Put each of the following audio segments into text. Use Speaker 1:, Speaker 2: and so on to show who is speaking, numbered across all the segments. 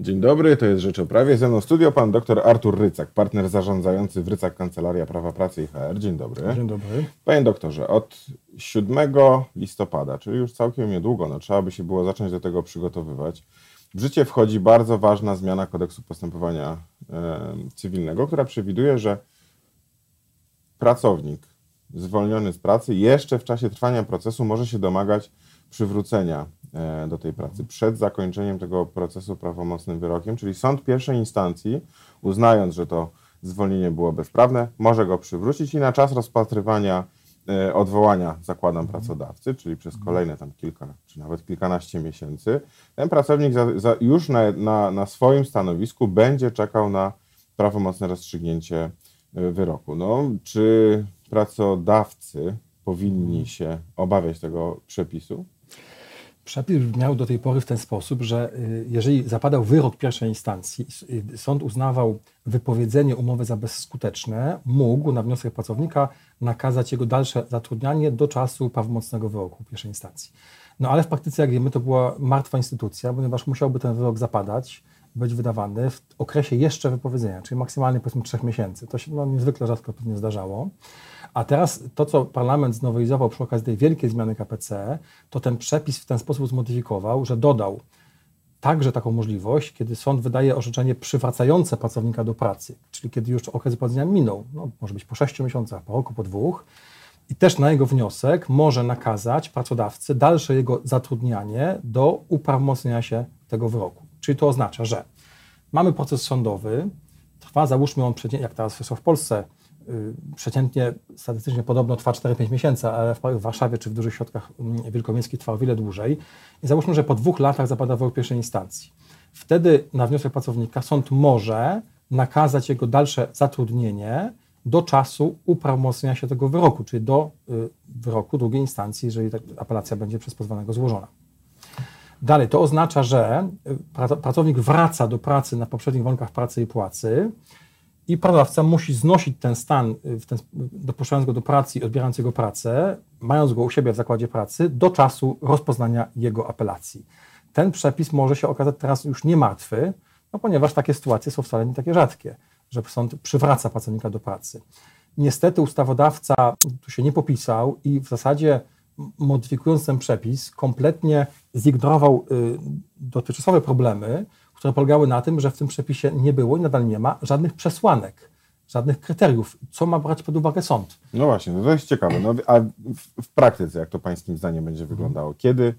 Speaker 1: Dzień dobry, to jest Rzecz o Prawie. Ze mną studio pan dr Artur Rycak, partner zarządzający w Rycak Kancelaria Prawa Pracy i HR. Dzień dobry.
Speaker 2: Dzień dobry.
Speaker 1: Panie doktorze, od 7 listopada, czyli już całkiem niedługo, no, trzeba by się było zacząć do tego przygotowywać. W życie wchodzi bardzo ważna zmiana kodeksu postępowania e, cywilnego, która przewiduje, że pracownik zwolniony z pracy jeszcze w czasie trwania procesu może się domagać przywrócenia e, do tej pracy przed zakończeniem tego procesu prawomocnym wyrokiem, czyli sąd pierwszej instancji, uznając, że to zwolnienie było bezprawne, może go przywrócić i na czas rozpatrywania e, odwołania, zakładam, pracodawcy, czyli przez kolejne tam kilka, czy nawet kilkanaście miesięcy, ten pracownik za, za już na, na, na swoim stanowisku będzie czekał na prawomocne rozstrzygnięcie e, wyroku. No, czy pracodawcy powinni się obawiać tego przepisu?
Speaker 2: Przepis brzmiał do tej pory w ten sposób, że y, jeżeli zapadał wyrok pierwszej instancji, y, sąd uznawał wypowiedzenie umowy za bezskuteczne, mógł na wniosek pracownika nakazać jego dalsze zatrudnianie do czasu prawomocnego wyroku pierwszej instancji. No ale w praktyce, jak wiemy, to była martwa instytucja, ponieważ musiałby ten wyrok zapadać, być wydawany w okresie jeszcze wypowiedzenia, czyli maksymalnie powiedzmy trzech miesięcy. To się no, niezwykle rzadko pewnie zdarzało. A teraz to, co parlament znowelizował przy okazji tej wielkiej zmiany KPC, to ten przepis w ten sposób zmodyfikował, że dodał także taką możliwość, kiedy sąd wydaje orzeczenie przywracające pracownika do pracy, czyli kiedy już okres wypowiedzenia minął, no, może być po sześciu miesiącach, po roku, po dwóch, i też na jego wniosek może nakazać pracodawcy dalsze jego zatrudnianie do uprawomocnienia się tego wyroku. Czyli to oznacza, że mamy proces sądowy, trwa, załóżmy on, jak teraz w Polsce, Y, przeciętnie statystycznie podobno trwa 4-5 miesięcy, ale w Warszawie czy w dużych środkach mm, wielkomiejskich trwa o wiele dłużej. I załóżmy, że po dwóch latach zapada wyrok pierwszej instancji. Wtedy na wniosek pracownika sąd może nakazać jego dalsze zatrudnienie do czasu uprawomocnienia się tego wyroku, czyli do y, wyroku drugiej instancji, jeżeli apelacja będzie przez pozwanego złożona. Dalej, to oznacza, że y, pracownik wraca do pracy na poprzednich warunkach pracy i płacy, i pracodawca musi znosić ten stan, y, ten, dopuszczając go do pracy i odbierając jego pracę, mając go u siebie w zakładzie pracy, do czasu rozpoznania jego apelacji. Ten przepis może się okazać teraz już nie martwy, no ponieważ takie sytuacje są wcale nie takie rzadkie, że sąd przywraca pracownika do pracy. Niestety ustawodawca tu się nie popisał i w zasadzie modyfikując ten przepis kompletnie zignorował y, dotychczasowe problemy, które polegały na tym, że w tym przepisie nie było i nadal nie ma żadnych przesłanek, żadnych kryteriów, co ma brać pod uwagę sąd.
Speaker 1: No właśnie, no to jest ciekawe. No, a w, praktyce, jak to pańskim zdaniem będzie wyglądało? Kiedy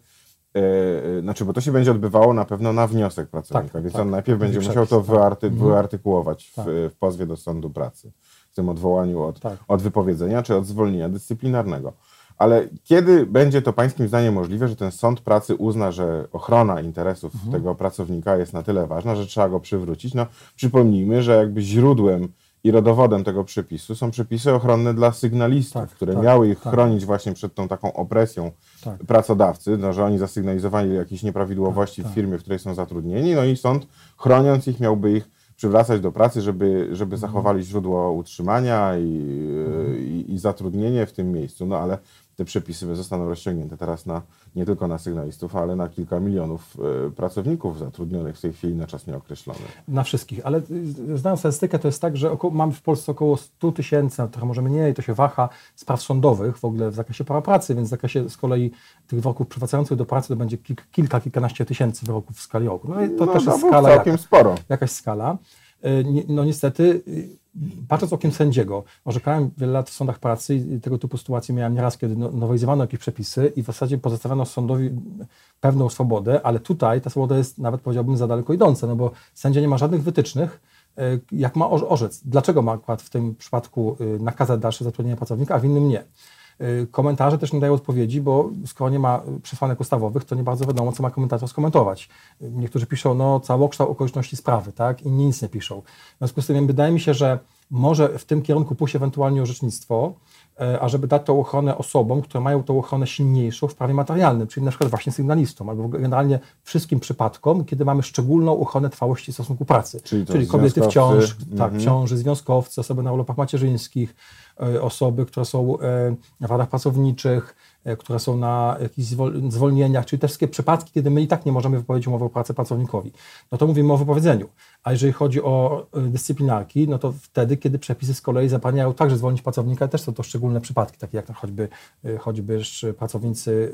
Speaker 1: Yy, znaczy, bo to się będzie odbywało na pewno na wniosek pracownika, tak, więc tak, on najpierw będzie musiał to tak. wyarty, mhm. wyartykułować w, tak. w, pozwie do sądu pracy, w tym odwołaniu od, tak. od wypowiedzenia czy od zwolnienia dyscyplinarnego. Ale kiedy będzie to Pańskim zdaniem możliwe, że ten sąd pracy uzna, że ochrona interesów mhm. tego pracownika jest na tyle ważna, że trzeba go przywrócić? No, przypomnijmy, że jakby źródłem i rodowodem tego przepisu są przepisy ochronne dla sygnalistów, tak, które tak, miały ich tak. chronić właśnie przed tą taką opresją tak. pracodawcy, no, że oni zasygnalizowali jakieś nieprawidłowości w tak, firmie, w której są zatrudnieni, no i sąd chroniąc ich miałby ich przywracać do pracy, żeby, żeby mhm. zachowali źródło utrzymania i, mhm. i, i zatrudnienie w tym miejscu. No ale te przepisy zostaną rozciągnięte teraz na, nie tylko na sygnalistów, ale na kilka milionów y, pracowników zatrudnionych w tej chwili na czas nieokreślony.
Speaker 2: Na wszystkich, ale y, znając statystykę, to jest tak, że około, mamy w Polsce około 100 tysięcy, trochę może mniej, to się waha, spraw sądowych w ogóle w zakresie prawa pracy, więc w zakresie z kolei tych wyroków przywracających do pracy to będzie kilka, kilkanaście tysięcy wyroków w skali roku. No i to no, też jest skala
Speaker 1: całkiem jaka, sporo.
Speaker 2: Jakaś skala. Y, no niestety patrząc okiem sędziego, orzekałem wiele lat w sądach pracy i tego typu sytuacje miałem nieraz, kiedy no, nowelizowano jakieś przepisy i w zasadzie pozostawiono sądowi pewną swobodę, ale tutaj ta swoboda jest nawet powiedziałbym za daleko idąca, no bo sędzia nie ma żadnych wytycznych, e, jak ma orzec. Dlaczego ma akurat w tym przypadku e, nakazać dalsze zatrudnienie pracownika, a w innym nie. E, komentarze też nie dają odpowiedzi, bo skoro nie ma przesłanek ustawowych, to nie bardzo wiadomo, co ma komentator skomentować. Niektórzy piszą, no, całokształt okoliczności sprawy, tak, inni nic nie piszą. W związku z tym wydaje mi się, że może w tym kierunku pójść ewentualnie orzecznictwo, e, ażeby dać tą ochronę osobom, które mają tą ochronę silniejszą w prawie materialnym, czyli na przykład właśnie sygnalistom, albo generalnie wszystkim przypadkom, kiedy mamy szczególną ochronę trwałości stosunku pracy. Czyli, czyli kobiety w ciąży, tak, mhm. ciąży, związkowcy, osoby na urlopach macierzyńskich, osoby, które są e, w radach pracowniczych, które są na jakichś zwolnieniach, czyli te wszystkie przypadki, kiedy my i tak nie możemy wypowiedzieć umowy o pracę pracownikowi, no to mówimy o wypowiedzeniu. A jeżeli chodzi o dyscyplinarki, no to wtedy, kiedy przepisy z kolei zabraniają także zwolnić pracownika, też są to szczególne przypadki, takie jak choćby, choćby pracownicy,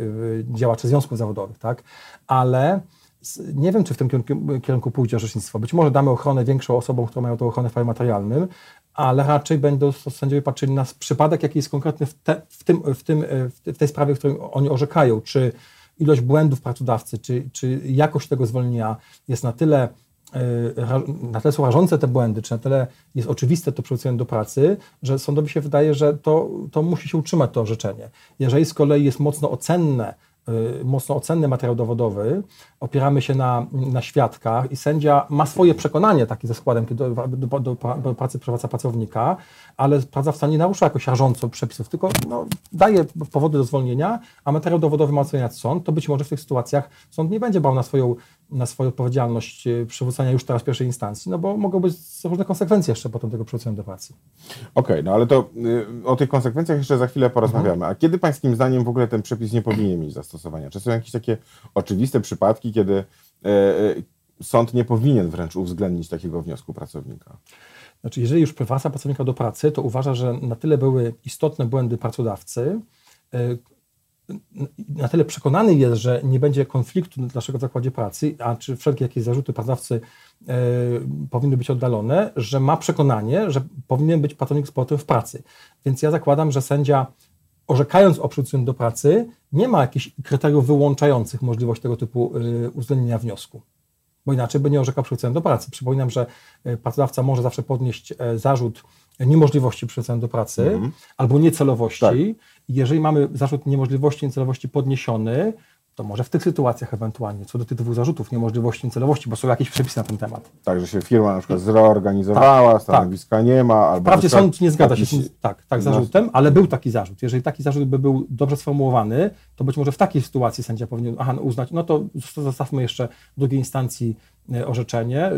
Speaker 2: działacze związków zawodowych, tak? Ale nie wiem, czy w tym kierunku, pójdzie orzecznictwo. Być może damy ochronę większą osobom, które mają tę ochronę w prawie materialnym, ale raczej będą sędziowie patrzyli na przypadek, jaki jest konkretny w, te, w, tym, w, tym, w tej sprawie, w której oni orzekają, czy ilość błędów pracodawcy, czy, czy jakość tego zwolnienia jest na tyle e, na tyle są rażące te błędy, czy na tyle jest oczywiste to przywrócenie do pracy, że sądowi się wydaje, że to, to musi się utrzymać to orzeczenie. Jeżeli z kolei jest mocno ocenne, mocno ocenny materiał dowodowy, opieramy się na, na świadkach i sędzia ma swoje przekonanie takie ze składem do, do, do, do pracy przewadza pracownika, ale pracodawca nie narusza jakoś rażąco przepisów, tylko no, daje powody do zwolnienia, a materiał dowodowy ma oceniać sąd, to być może w tych sytuacjach sąd nie będzie brał na swoją, na swoją odpowiedzialność y, przywrócenia już teraz pierwszej instancji, no bo mogą być różne konsekwencje jeszcze potem tego przywrócenia do pracy.
Speaker 1: Okej, okay, no ale to y, o tych konsekwencjach jeszcze za chwilę porozmawiamy. Mhm. A kiedy pańskim zdaniem w ogóle ten przepis nie powinien mieć zastosowania? Czy są jakieś takie oczywiste przypadki, kiedy y, y, sąd nie powinien wręcz uwzględnić takiego wniosku pracownika?
Speaker 2: Znaczy, jeżeli już prywasa pracownika do pracy, to uważa, że na tyle były istotne błędy pracodawcy, e, na tyle przekonany jest, że nie będzie konfliktu w naszego zakładzie pracy, a czy wszelkie jakieś zarzuty pracodawcy e, powinny być oddalone, że ma przekonanie, że powinien być pracownik z w pracy. Więc ja zakładam, że sędzia orzekając o przywróceniu do pracy, nie ma jakichś kryteriów wyłączających możliwość tego typu e, uwzględnienia wniosku bo inaczej by nie orzekał przywrócenia do pracy. Przypominam, że e, pracodawca może zawsze podnieść e, zarzut niemożliwości przywrócenia do pracy mm. albo niecelowości. Tak. Jeżeli mamy zarzut niemożliwości, niecelowości podniesiony, to może w tych sytuacjach ewentualnie, co do tych dwóch zarzutów, niemożliwości, celowości, bo są jakieś przepisy na ten temat.
Speaker 1: Tak, że się firma na przykład zreorganizowała, tak, stanowiska tak. nie ma. Albo
Speaker 2: Wprawdzie sąd nie zgadza się z tak, tak, zarzutem, ale był taki zarzut. Jeżeli taki zarzut by był dobrze sformułowany, to być może w takiej sytuacji sędzia powinien aha, uznać, no to zostawmy jeszcze w drugiej instancji orzeczenie, e,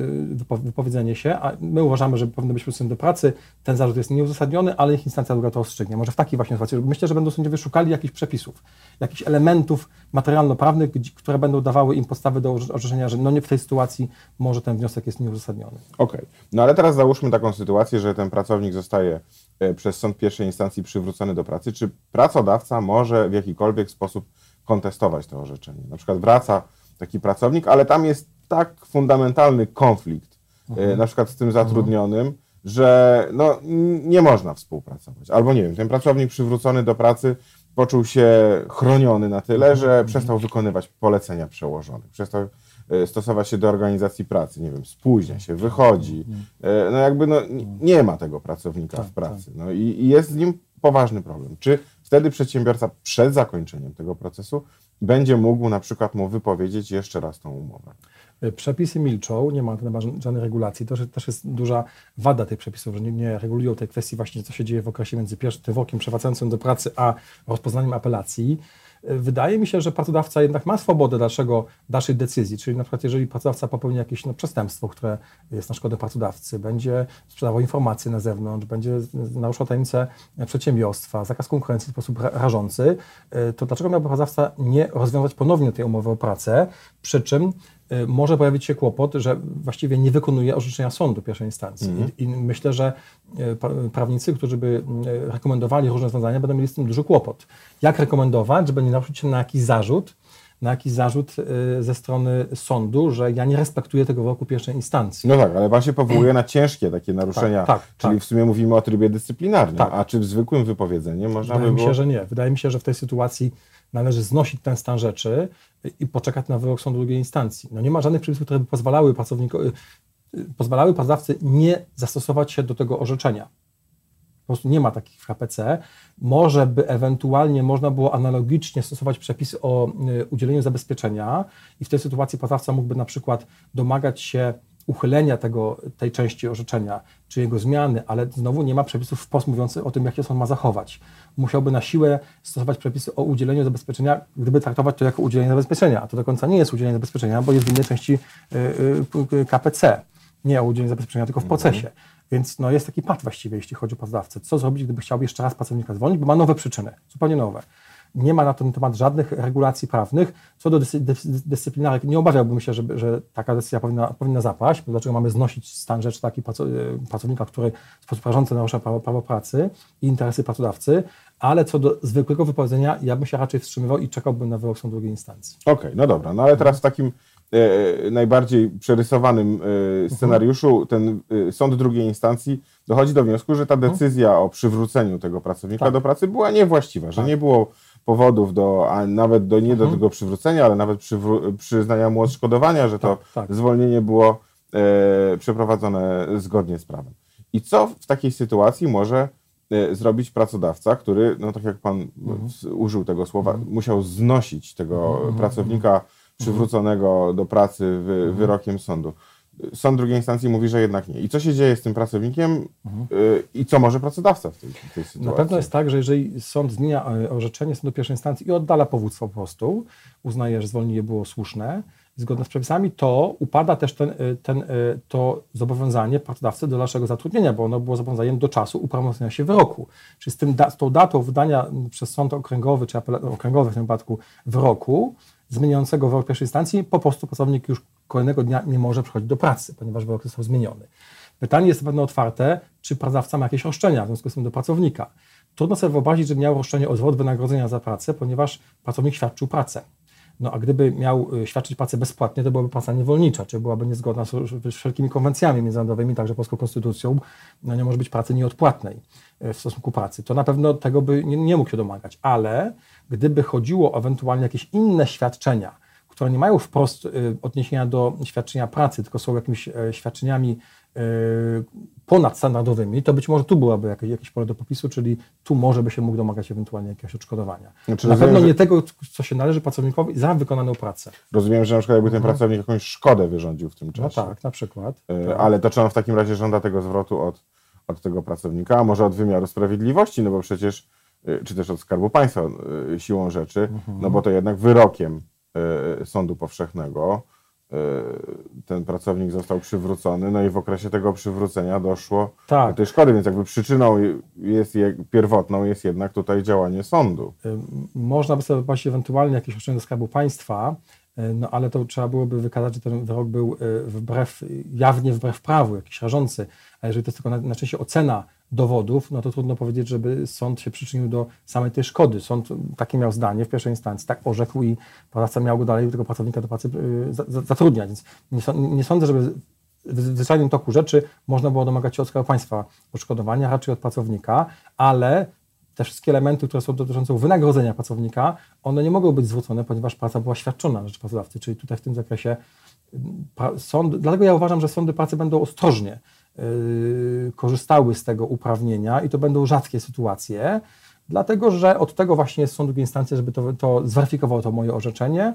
Speaker 2: wypowiedzenie się, a my uważamy, że powinno być przystąpienie do pracy, ten zarzut jest nieuzasadniony, ale ich instancja druga to rozstrzygnie. Może w takiej właśnie sytuacji. Myślę, że będą sędziowie szukali jakichś przepisów, jakichś elementów materialno-prawnych, które będą dawały im podstawy do orzeczenia, że no nie w tej sytuacji może ten wniosek jest nieuzasadniony.
Speaker 1: Okej, okay. no ale teraz załóżmy taką sytuację, że ten pracownik zostaje e, przez sąd pierwszej instancji przywrócony do pracy. Czy pracodawca może w jakikolwiek sposób kontestować to orzeczenie? Na przykład wraca taki pracownik, ale tam jest tak fundamentalny konflikt, e, mhm. na przykład z tym zatrudnionym, że no, nie można współpracować. Albo nie wiem, ten pracownik przywrócony do pracy poczuł się chroniony na tyle, mhm. że mhm. przestał wykonywać polecenia przełożonych, przestał e, stosować się do organizacji pracy, nie wiem, spóźnia się, wychodzi, mhm. e, no jakby no, nie ma tego pracownika tak, w pracy. Tak. No i, i jest z nim poważny problem. Czy wtedy przedsiębiorca przed zakończeniem tego procesu będzie mógł na przykład mu wypowiedzieć jeszcze raz tą umowę?
Speaker 2: E, przepisy milczą, nie ma, żadnej regulacji. To też jest duża wada tych przepisów, że nie, nie regulują tej kwestii właśnie, co się dzieje w okresie między pierwszym wyrokiem przewracającym do pracy, a rozpoznaniem apelacji. E, wydaje mi się, że pracodawca jednak ma swobodę dalszego, dalszej decyzji, czyli na przykład jeżeli pracodawca popełni jakieś no, przestępstwo, które jest na szkodę pracodawcy, będzie sprzedawał informacje na zewnątrz, będzie naruszał tajemnicę przedsiębiorstwa, zakaz konkurencji w sposób rażący, e, to dlaczego miałby pracodawca nie rozwiązać ponownie tej umowy o pracę, przy czym Y, może pojawić się kłopot, że właściwie nie wykonuje orzeczenia sądu pierwszej instancji. Mm. I, I, myślę, że y, prawnicy, którzy by y, rekomendowali różne rozwiązania, będą mieli z tym duży kłopot. Jak rekomendować, żeby nie naruszyć się na jakiś zarzut, na jakiś zarzut ze strony sądu, że ja nie respektuję tego wyroku pierwszej instancji.
Speaker 1: No tak, ale pan się powołuje na ciężkie takie naruszenia, tak, tak, czyli tak. w sumie mówimy o trybie dyscyplinarnym, tak. a czy w zwykłym wypowiedzeniu można
Speaker 2: Wydaje
Speaker 1: by było...
Speaker 2: mi się, że nie. Wydaje mi się, że w tej sytuacji należy znosić ten stan rzeczy i poczekać na wyrok sądu drugiej instancji. No nie ma żadnych przepisów, które by pozwalały pracownikowi, y, pozwalały pracodawcy nie zastosować się do tego orzeczenia. Po prostu nie ma takich w HPC. Może by ewentualnie można było analogicznie stosować przepisy o y, udzieleniu zabezpieczenia i w tej sytuacji pracodawca mógłby na przykład domagać się uchylenia tego, tej części orzeczenia, czy jego zmiany, ale znowu nie ma przepisów wprost mówiących o tym, jak się sąd ma zachować. Musiałby na siłę stosować przepisy o udzieleniu zabezpieczenia, gdyby traktować to jako udzielenie zabezpieczenia, a to do końca nie jest udzielenie zabezpieczenia, bo jest w innej części y, y, KPC, nie o udzieleniu zabezpieczenia, tylko w procesie. Więc no, jest taki pad właściwie, jeśli chodzi o pracodawcę. Co zrobić, gdyby chciał jeszcze raz pracownika zwolnić, bo ma nowe przyczyny, zupełnie nowe. Nie ma na ten temat żadnych regulacji prawnych. Co do dyscy, dyscyplinarek, nie obawiałbym się, że, że taka decyzja powinna, powinna zapaść. Dlaczego mamy znosić stan rzeczy taki pracownika, który w sposób rażący narusza prawo, prawo pracy i interesy pracodawcy, ale co do zwykłego wypowiedzenia, ja bym się raczej wstrzymywał i czekałbym na wyrok sądu drugiej instancji.
Speaker 1: Okej, okay, no dobra, no ale teraz w takim e, najbardziej przerysowanym e, scenariuszu ten e, sąd drugiej instancji dochodzi do wniosku, że ta decyzja o przywróceniu tego pracownika tak. do pracy była niewłaściwa, tak. że nie było powodów do, a nawet do, nie mhm. do tego przywrócenia, ale nawet przyznania mu odszkodowania, że to tak, tak. zwolnienie było e, przeprowadzone zgodnie z prawem. I co w takiej sytuacji może e, zrobić pracodawca, który, no tak jak pan mhm. użył tego słowa, mhm. musiał znosić tego mhm pracownika mhm. przywróconego do pracy wy, mhm. wyrokiem sądu. Sąd drugiej instancji mówi, że jednak nie. I co się dzieje z tym pracownikiem mhm. I co może pracodawca w tej, tej, sytuacji?
Speaker 2: Na pewno jest tak, że jeżeli sąd zmienia e, orzeczenie sądu pierwszej instancji i oddala powództwo po prostu, uznaje, że zwolnienie było słuszne, zgodne z przepisami, to upada też ten, e, ten, e, to zobowiązanie pracodawcy do dalszego zatrudnienia, bo ono było zobowiązaniem do czasu uprawomocnienia się wyroku. Czyli z, tym, z tą datą wydania przez sąd okręgowy czy okręgowy w tym wypadku wyroku, zmieniającego wyrok pierwszej instancji, po prostu pracownik już kolejnego dnia nie może przychodzić do pracy, ponieważ wyrok został zmieniony. Pytanie jest pewno otwarte, czy pracodawca ma jakieś roszczenia w związku z tym do pracownika. Trudno sobie wyobrazić, że miał roszczenie o zwrot wynagrodzenia za pracę, ponieważ pracownik świadczył pracę. No a gdyby miał y, świadczyć pracę bezpłatnie, to byłaby praca niewolnicza, czy byłaby niezgodna z wszelkimi konwencjami międzynarodowymi, także polską konstytucją, no nie może być pracy nieodpłatnej y, w stosunku pracy. To na pewno tego by nie, nie mógł się domagać, ale gdyby chodziło o ewentualnie jakieś inne świadczenia, które nie mają wprost y, odniesienia do świadczenia pracy, tylko są jakimiś e, świadczeniami ponadstandardowymi, to być może tu byłaby jakieś, jakieś pole do popisu, czyli tu może by się mógł domagać ewentualnie jakiegoś odszkodowania. Znaczy, na rozumiem, pewno nie że... tego, co się należy pracownikowi za wykonaną pracę.
Speaker 1: Rozumiem, że na przykład jakby ten mhm. pracownik jakąś szkodę wyrządził w tym no czasie.
Speaker 2: No tak, na przykład.
Speaker 1: E, ale to czy on w takim razie żąda tego zwrotu od, od tego pracownika, a może od wymiaru sprawiedliwości, no bo przecież, czy też od Skarbu Państwa siłą rzeczy, mhm. no bo to jednak wyrokiem E, sądu Powszechnego ten pracownik został przywrócony, no i w okresie tego przywrócenia doszło tak. do tej szkody, więc jakby przyczyną jest, pierwotną jest jednak tutaj działanie sądu. E,
Speaker 2: można by sobie wypaść ewentualnie jakieś roszczenie do Skarbu Państwa, no ale to trzeba byłoby wykazać, że ten wyrok był wbrew, jawnie wbrew prawu, jakiś rażący, a jeżeli to jest tylko na, na części ocena dowodów, no to trudno powiedzieć, żeby sąd się przyczynił do samej tej szkody. Sąd takie miał zdanie w pierwszej instancji, tak orzekł i pracodawca miał go dalej tego pracownika do pracy y, zatrudniać. Więc nie, sądzę, żeby w zwyczajnym toku rzeczy można było domagać się od Skarbu Państwa odszkodowania, raczej od pracownika, ale te wszystkie elementy, które są dotyczące wynagrodzenia pracownika, one nie mogą być zwrócone, ponieważ praca była świadczona na rzecz pracodawcy, czyli tutaj w tym zakresie y, sąd, dlatego ja uważam, że sądy pracy będą ostrożnie korzystały z tego uprawnienia i to będą rzadkie sytuacje, dlatego że od tego właśnie jest sąd drugiej instancji, żeby to, to zweryfikowało to moje orzeczenie.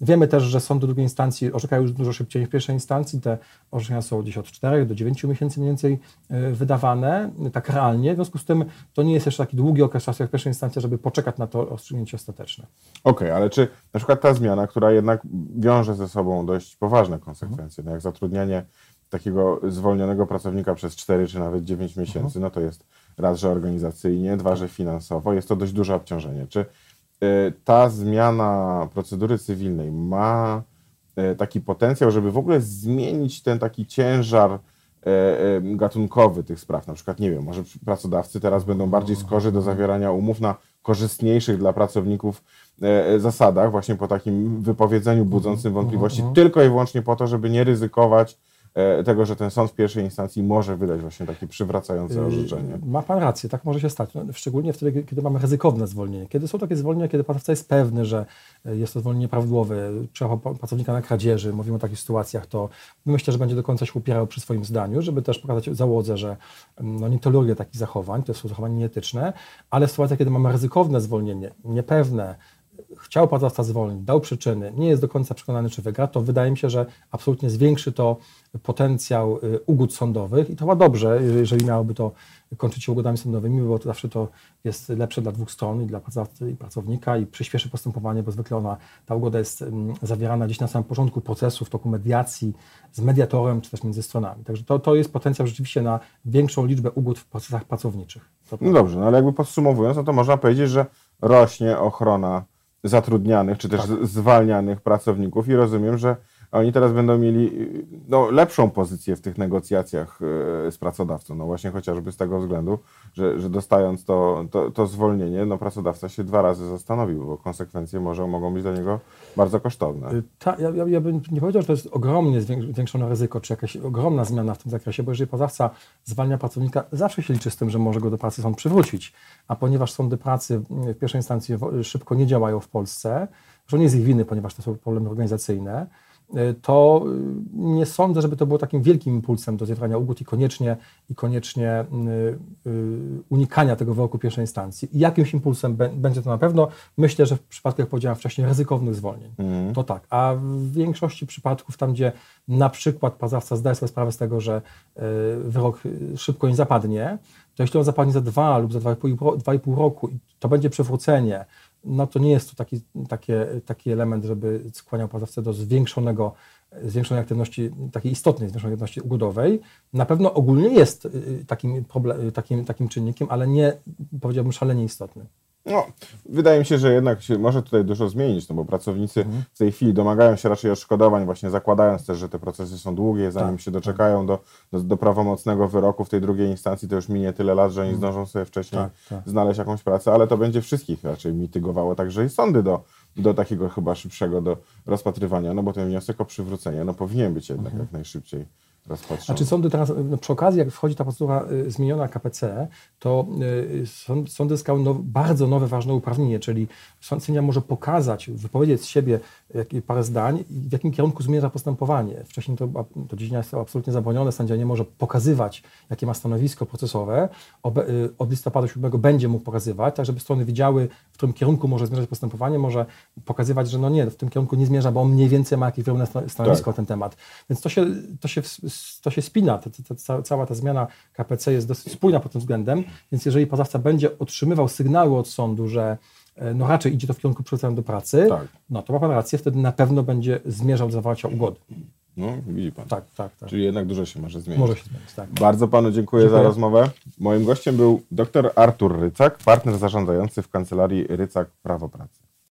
Speaker 2: Wiemy też, że sądy drugiej instancji orzekają już dużo szybciej niż pierwszej instancji. Te orzeczenia są gdzieś od 4 do 9 miesięcy mniej więcej y, wydawane, tak realnie. W związku z tym to nie jest jeszcze taki długi okres czasu jak w pierwszej instancji, żeby poczekać na to rozstrzygnięcie ostateczne.
Speaker 1: Okej, okay, ale czy na przykład ta zmiana, która jednak wiąże ze sobą dość poważne konsekwencje, no jak zatrudnianie takiego zwolnionego pracownika przez 4 czy nawet 9 miesięcy, mhm. no to jest raz, że organizacyjnie, dwa, że finansowo, jest to dość duże obciążenie. Czy y, ta zmiana procedury cywilnej ma y, taki potencjał, żeby w ogóle zmienić ten taki ciężar y, gatunkowy tych spraw? Na przykład, nie wiem, może pracodawcy teraz będą bardziej skorzy do zawierania umów na korzystniejszych dla pracowników zasadach, właśnie po takim wypowiedzeniu budzącym mhm. wątpliwości, mhm. tylko i wyłącznie po to, żeby nie ryzykować tego, że ten sąd w pierwszej instancji może wydać właśnie takie przywracające yy, orzeczenie.
Speaker 2: Ma Pan rację, tak może się stać. No, szczególnie wtedy, kiedy mamy ryzykowne zwolnienie. Kiedy są takie zwolnienia, kiedy pracodawca jest pewny, że e, jest to zwolnienie prawidłowe, trzeba pracownika na kradzieży, mówimy o takich sytuacjach, to myślę, że będzie do końca się upierał przy swoim zdaniu, żeby też pokazać załodze, że mm, no, nie toleruje takich zachowań, to są zachowania nieetyczne, ale w sytuacjach, kiedy mamy ryzykowne zwolnienie, niepewne, chciał pracodawca zwolnić, dał przyczyny, nie jest do końca przekonany, czy wygra, to wydaje mi się, że absolutnie zwiększy to potencjał y, ugód sądowych i to chyba dobrze, jeżeli miałoby to kończyć się ugodami sądowymi, bo to zawsze to jest lepsze dla dwóch stron, i dla pracodawcy i pracownika i przyspieszy postępowanie, bo zwykle ona, ta ugoda jest mm, zawierana gdzieś na samym początku procesu, w toku mediacji z mediatorem, czy też między stronami. Także to, to jest potencjał rzeczywiście na większą liczbę ugód w procesach pracowniczych.
Speaker 1: No dobrze, no ale jakby podsumowując, no to można powiedzieć, że rośnie ochrona zatrudnianych, czy też tak. zwalnianych pracowników i rozumiem, że oni teraz będą mieli no, lepszą pozycję w tych negocjacjach e, z pracodawcą. No właśnie chociażby z tego względu, że, że dostając to, to, to zwolnienie, no pracodawca się dwa razy zastanowił, bo konsekwencje może, mogą być dla niego bardzo kosztowne. Y,
Speaker 2: ta, ja, ja, bym nie powiedział, że to jest ogromnie zwiększone ryzyko, czy jakaś ogromna zmiana w tym zakresie, bo jeżeli pracodawca zwalnia pracownika, zawsze się liczy z tym, że może go do pracy sąd przywrócić. A ponieważ sądy pracy w pierwszej instancji szybko nie działają w Polsce, że nie jest ich winy, ponieważ to są problemy organizacyjne, Y, to y, nie sądzę, żeby to było takim wielkim impulsem do zjadania ugód i koniecznie, i koniecznie y, unikania tego wyroku pierwszej instancji. I jakimś impulsem będzie to na pewno. Myślę, że w przypadku, jak powiedziałem wcześniej, ryzykownych zwolnień, mm. to tak. A w większości przypadków, tam gdzie na przykład pazawca zdaje sobie sprawę z tego, że wyrok szybko nie zapadnie, to jeśli on zapadnie za dwa lub za dwa i pół roku i to będzie przywrócenie, no to nie jest to taki, takie, taki element, żeby skłaniał pracodawcę do zwiększonego, zwiększonej aktywności, takiej istotnej zwiększonej aktywności ugodowej. Na pewno ogólnie jest y, takim, problem, takim, takim czynnikiem, ale nie powiedziałbym szalenie istotny.
Speaker 1: No, wydaje mi się, że jednak się może tutaj dużo zmienić, no bo pracownicy mhm. w tej chwili domagają się raczej odszkodowań, właśnie zakładając też, że te procesy są długie, zanim tak, się doczekają do, do, do, prawomocnego wyroku w tej drugiej instancji, to już minie tyle lat, że oni mhm. zdążą sobie wcześniej tak, tak. znaleźć jakąś pracę, ale to będzie wszystkich raczej mitygowało, także i sądy do, do takiego chyba szybszego do rozpatrywania, no bo ten wniosek o przywrócenie no powinien być jednak mhm. jak najszybciej rozpatrzone.
Speaker 2: Znaczy sądy teraz, no przy okazji jak wchodzi ta procedura y, zmieniona KPC, to y, sąd, sądy zyskały now, bardzo nowe, ważne uprawnienie, czyli sędzia może pokazać, wypowiedzieć z siebie parę zdań, w jakim kierunku zmierza postępowanie. Wcześniej to, to dziedzina jest absolutnie zabronione, sędzia nie może pokazywać, jakie ma stanowisko procesowe. Y, od listopada 7 będzie mógł pokazywać, tak żeby strony wiedziały, w którym kierunku może zmierzać postępowanie, może pokazywać, że no nie, w tym kierunku nie zmierza, bo on mniej więcej ma jakieś wyrównane stanowisko tak. na ten temat. Więc to się, to się, to się spina, to, to, to, cała ta zmiana KPC jest dosyć spójna pod tym względem, więc jeżeli pozawca będzie otrzymywał sygnały od sądu, że e, no raczej idzie to w kierunku przywrócenia do pracy, tak. no to ma pan rację, wtedy na pewno będzie zmierzał do zawarcia ugody.
Speaker 1: No, widzi pan.
Speaker 2: Tak, tak, tak.
Speaker 1: Czyli jednak dużo się może zmienić.
Speaker 2: Może się zmienić, tak.
Speaker 1: Bardzo panu dziękuję, dziękuję, za rozmowę. Moim gościem był dr Artur Rycak, partner zarządzający w kancelarii Rycak Prawo Pracy.